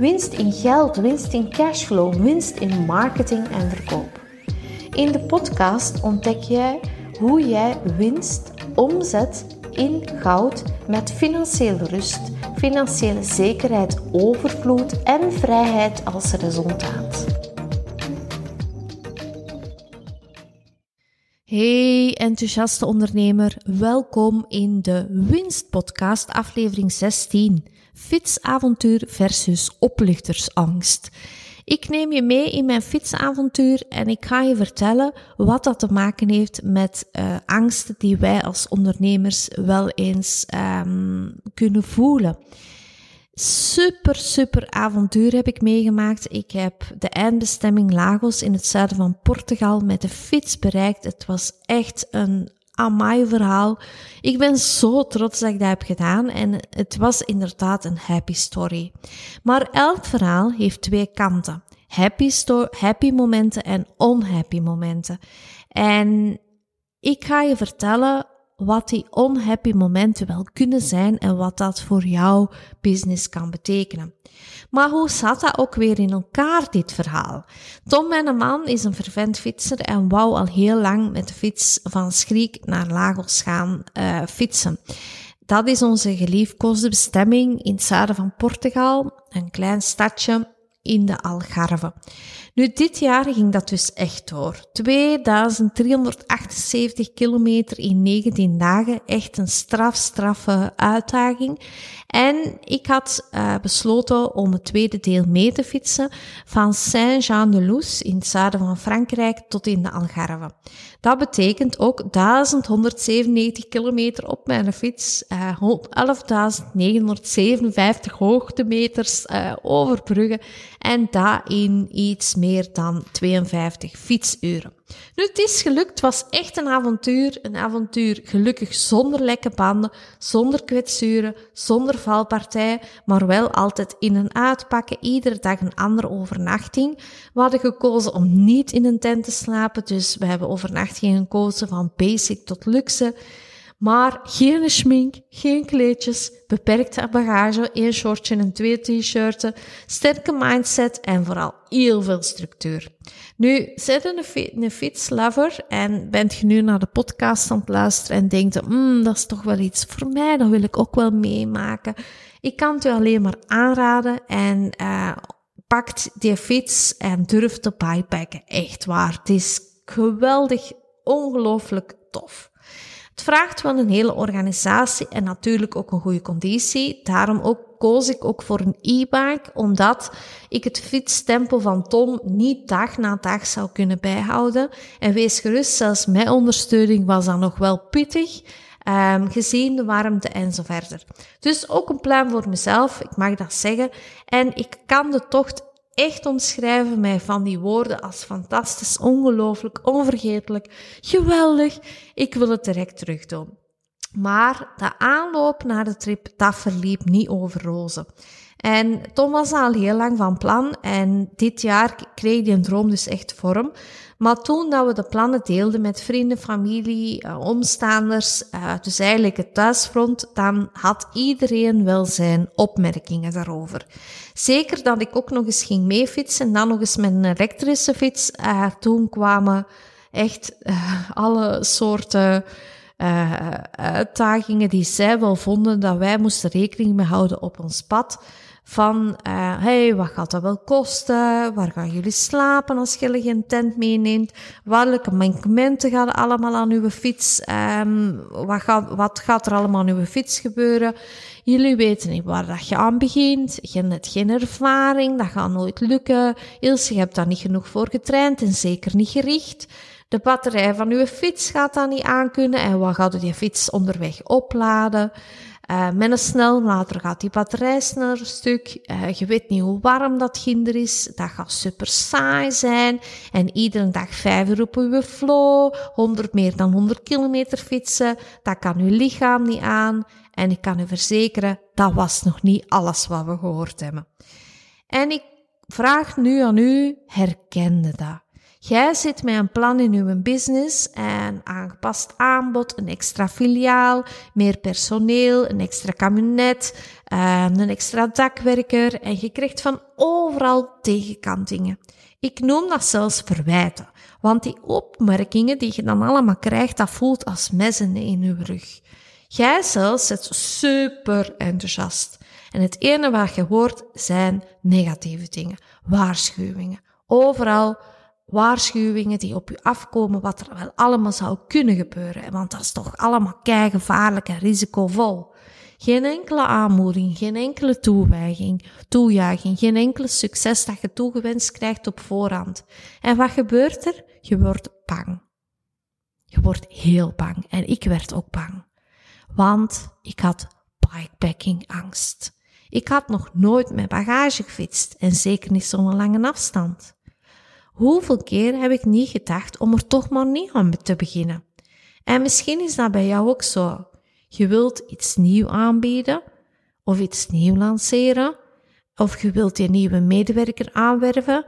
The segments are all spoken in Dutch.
winst in geld, winst in cashflow, winst in marketing en verkoop. In de podcast ontdek jij hoe jij winst omzet in goud met financiële rust, financiële zekerheid, overvloed en vrijheid als resultaat. Hey enthousiaste ondernemer, welkom in de Winstpodcast aflevering 16. Fietsavontuur versus oplichtersangst. Ik neem je mee in mijn fietsavontuur en ik ga je vertellen wat dat te maken heeft met uh, angsten die wij als ondernemers wel eens um, kunnen voelen. Super, super avontuur heb ik meegemaakt. Ik heb de eindbestemming Lagos in het zuiden van Portugal met de fiets bereikt. Het was echt een amai verhaal. Ik ben zo trots dat ik dat heb gedaan en het was inderdaad een happy story. Maar elk verhaal heeft twee kanten. Happy, happy momenten en unhappy momenten. En ik ga je vertellen wat die unhappy momenten wel kunnen zijn en wat dat voor jouw business kan betekenen. Maar hoe zat dat ook weer in elkaar, dit verhaal? Tom, mijn man, is een vervent fietser en wou al heel lang met de fiets van Schriek naar Lagos gaan uh, fietsen. Dat is onze geliefkoosde bestemming in het zuiden van Portugal, een klein stadje in de Algarve. Nu, dit jaar ging dat dus echt door. 2378 kilometer in 19 dagen. Echt een straf, straffe uitdaging. En ik had uh, besloten om het tweede deel mee te fietsen van Saint-Jean-de-Luz in het zuiden van Frankrijk tot in de Algarve. Dat betekent ook 1197 kilometer op mijn fiets, uh, 11.957 hoogtemeters uh, overbruggen en dat in iets meer dan 52 fietsuren. Nu, het is gelukt. Het was echt een avontuur. Een avontuur gelukkig zonder lekke banden, zonder kwetsuren, zonder valpartij, maar wel altijd in en uitpakken. Iedere dag een andere overnachting. We hadden gekozen om niet in een tent te slapen, dus we hebben overnachtingen gekozen van basic tot luxe. Maar geen schmink, geen kleedjes, beperkte bagage, één shortje en twee t-shirts, sterke mindset en vooral heel veel structuur. Nu, zet een, fietslover en bent je nu naar de podcast aan het luisteren en denkt, mm, dat is toch wel iets voor mij, dat wil ik ook wel meemaken. Ik kan het u alleen maar aanraden en uh, pakt die fiets en durft te bikepacken. Echt waar, het is geweldig, ongelooflijk tof. Het vraagt wel een hele organisatie en natuurlijk ook een goede conditie. Daarom ook koos ik ook voor een e-bike, omdat ik het fietstempo van Tom niet dag na dag zou kunnen bijhouden. En wees gerust, zelfs mijn ondersteuning was dan nog wel pittig. Um, gezien de warmte en zo verder. Dus ook een plan voor mezelf, ik mag dat zeggen. En ik kan de tocht echt omschrijven mij van die woorden als fantastisch, ongelooflijk, onvergetelijk, geweldig. Ik wil het direct terug doen. Maar de aanloop naar de trip, dat verliep niet over rozen. En Tom was al heel lang van plan en dit jaar kreeg die een droom dus echt vorm. Maar toen dat we de plannen deelden met vrienden, familie, uh, omstaanders, uh, dus eigenlijk het thuisfront, dan had iedereen wel zijn opmerkingen daarover. Zeker dat ik ook nog eens ging meefietsen en dan nog eens met een elektrische fiets. Uh, toen kwamen echt alle soorten uitdagingen die zij wel vonden dat wij moesten rekening mee houden op ons pad van, uh, hey, wat gaat dat wel kosten? Waar gaan jullie slapen als je geen tent meeneemt? Welke mankementen gaan allemaal aan uw fiets? Um, wat, gaat, wat gaat er allemaal aan uw fiets gebeuren? Jullie weten niet waar dat je aan begint. Je hebt geen ervaring, dat gaat nooit lukken. Ilse, je hebt daar niet genoeg voor getraind en zeker niet gericht. De batterij van uw fiets gaat dan niet aankunnen en wat gaat u die fiets onderweg opladen? Uh, met een snellader gaat die batterij sneller stuk. Uh, je weet niet hoe warm dat ginder is. Dat gaat super saai zijn. En iedere dag vijf uur op uw flow. 100 meer dan 100 kilometer fietsen. Dat kan uw lichaam niet aan. En ik kan u verzekeren, dat was nog niet alles wat we gehoord hebben. En ik vraag nu aan u, herkende dat? Jij zit met een plan in uw business en aangepast aanbod, een extra filiaal, meer personeel, een extra camionet, ehm, een extra dakwerker en je krijgt van overal tegenkantingen. Ik noem dat zelfs verwijten, want die opmerkingen die je dan allemaal krijgt, dat voelt als messen in je rug. Jij zelf zit super enthousiast. En het ene wat je hoort zijn negatieve dingen, waarschuwingen. Overal waarschuwingen die op je afkomen wat er wel allemaal zou kunnen gebeuren. Want dat is toch allemaal kei gevaarlijk en risicovol. Geen enkele aanmoediging, geen enkele toewijging, toejuiching, geen enkele succes dat je toegewenst krijgt op voorhand. En wat gebeurt er? Je wordt bang. Je wordt heel bang. En ik werd ook bang. Want ik had bikepacking angst. Ik had nog nooit met bagage gefietst en zeker niet zo'n lange afstand. Hoeveel keer heb ik niet gedacht om er toch maar niet aan te beginnen? En misschien is dat bij jou ook zo. Je wilt iets nieuw aanbieden of iets nieuw lanceren of je wilt je nieuwe medewerker aanwerven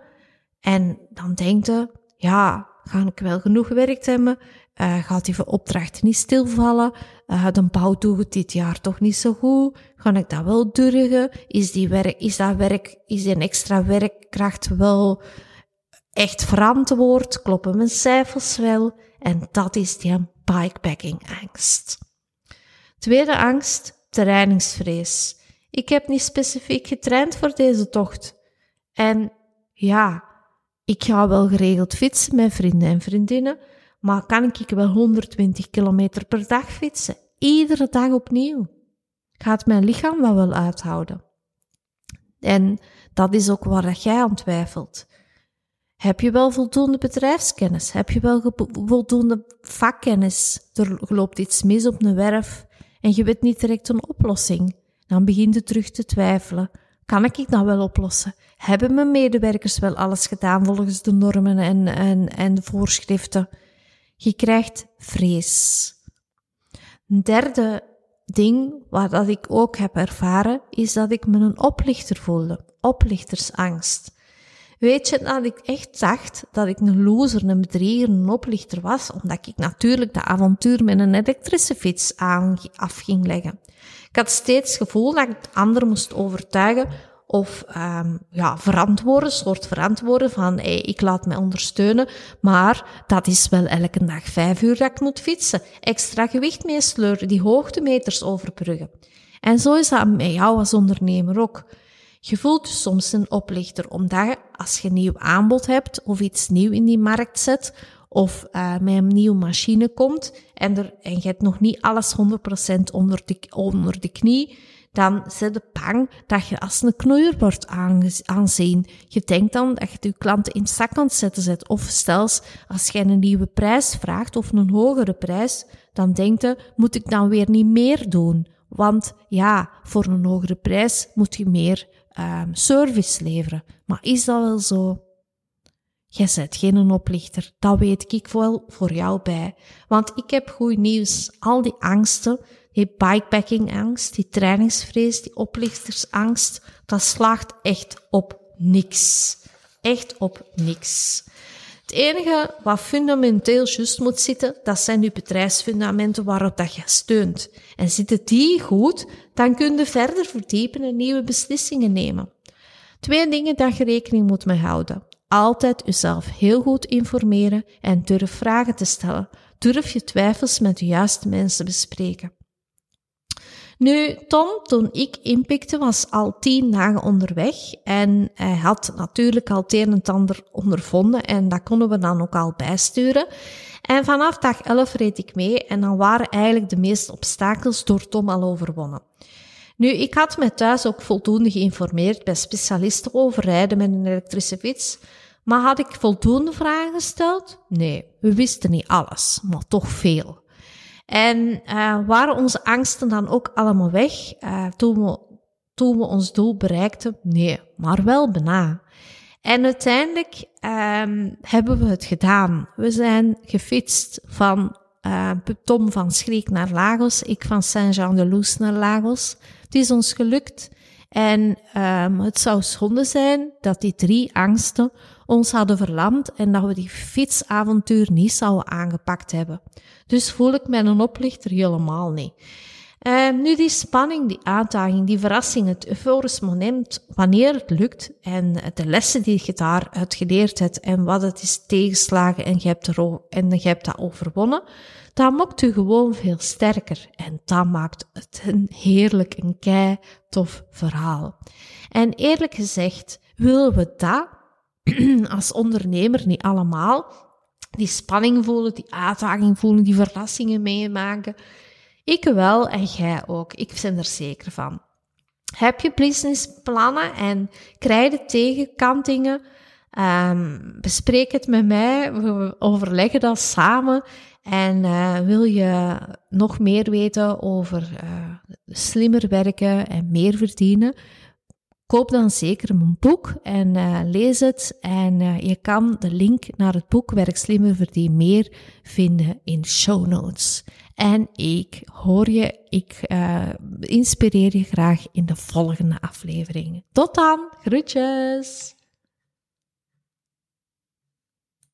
en dan denkt je, ja, ga ik wel genoeg gewerkt hebben? Uh, gaat die opdracht niet stilvallen? Uh, de bouw het dit jaar toch niet zo goed? Ga ik dat wel durgen? Is, die werk, is dat werk, is die extra werkkracht wel echt verantwoord? Kloppen mijn cijfers wel? En dat is die bikepacking angst. Tweede angst, trainingsvrees. Ik heb niet specifiek getraind voor deze tocht. En ja, ik ga wel geregeld fietsen met vrienden en vriendinnen, maar kan ik wel 120 kilometer per dag fietsen? Iedere dag opnieuw. Gaat mijn lichaam dat wel uithouden? En dat is ook waar jij aan twijfelt. Heb je wel voldoende bedrijfskennis? Heb je wel voldoende vakkennis? Er loopt iets mis op een werf en je weet niet direct een oplossing. Dan begin je terug te twijfelen. Kan ik dat wel oplossen? Hebben mijn medewerkers wel alles gedaan volgens de normen en, en, en de voorschriften? Je krijgt vrees. Een derde ding wat dat ik ook heb ervaren, is dat ik me een oplichter voelde. Oplichtersangst. Weet je dat ik echt dacht dat ik een loser, een bedrieger, een oplichter was, omdat ik natuurlijk dat avontuur met een elektrische fiets aan, af ging leggen. Ik had steeds het gevoel dat ik anderen moest overtuigen of um, ja, verantwoorden, soort verantwoorden van hey, ik laat mij ondersteunen, maar dat is wel elke dag vijf uur dat ik moet fietsen, extra gewicht meesleuren, die hoogtemeters overbruggen. En zo is dat met jou als ondernemer ook. Je voelt je soms een oplichter, omdat als je een nieuw aanbod hebt of iets nieuw in die markt zet, of uh, met een nieuwe machine komt en, er, en je hebt nog niet alles 100% onder de, onder de knie, dan zit je bang dat je als een knoeier wordt aanzien. Je denkt dan dat je je klanten in zak kan zetten zet. Of stels, als je een nieuwe prijs vraagt of een hogere prijs, dan denkt je, moet ik dan weer niet meer doen? Want ja, voor een hogere prijs moet je meer um, service leveren. Maar is dat wel zo? Jij bent geen oplichter, dat weet ik wel voor jou bij. Want ik heb goed nieuws. Al die angsten, die bikepacking angst, die trainingsvrees, die oplichtersangst, dat slaagt echt op niks. Echt op niks. Het enige wat fundamenteel juist moet zitten, dat zijn je bedrijfsfundamenten waarop dat je steunt. En zitten die goed, dan kun je verder verdiepen en nieuwe beslissingen nemen. Twee dingen dat je rekening moet mee houden. Altijd jezelf heel goed informeren en durf vragen te stellen. Durf je twijfels met de juiste mensen bespreken. Nu, Tom, toen ik inpikte, was al tien dagen onderweg en hij had natuurlijk al het een en ander ondervonden en dat konden we dan ook al bijsturen. En vanaf dag 11 reed ik mee en dan waren eigenlijk de meeste obstakels door Tom al overwonnen. Nu, ik had me thuis ook voldoende geïnformeerd bij specialisten over rijden met een elektrische fiets. Maar had ik voldoende vragen gesteld? Nee, we wisten niet alles, maar toch veel. En uh, waren onze angsten dan ook allemaal weg uh, toen, we, toen we ons doel bereikten? Nee, maar wel bijna. En uiteindelijk um, hebben we het gedaan. We zijn gefietst van uh, Tom van Schreek naar Lagos, ik van Saint-Jean-de-Luz naar Lagos. Het is ons gelukt. En um, het zou zonde zijn dat die drie angsten ons hadden verlamd en dat we die fietsavontuur niet zouden aangepakt hebben. Dus voel ik mij een oplichter helemaal niet. Uh, nu die spanning, die uitdaging, die verrassing, het euforisch moment, wanneer het lukt en de lessen die je daaruit geleerd hebt en wat het is tegenslagen en je hebt, er, en je hebt dat overwonnen, dat maakt u gewoon veel sterker en dat maakt het een heerlijk, een kei tof verhaal. En eerlijk gezegd willen we dat als ondernemer niet allemaal, die spanning voelen, die uitdaging voelen, die verrassingen meemaken. Ik wel en jij ook. Ik ben er zeker van. Heb je businessplannen en krijg je tegenkantingen? Um, bespreek het met mij. We overleggen dat samen. En uh, wil je nog meer weten over uh, slimmer werken en meer verdienen? Koop dan zeker mijn boek en uh, lees het. En je kan de link naar het boek Werk Slimmer Verdien Meer vinden in show notes. En ik hoor je, ik uh, inspireer je graag in de volgende aflevering. Tot dan, groetjes!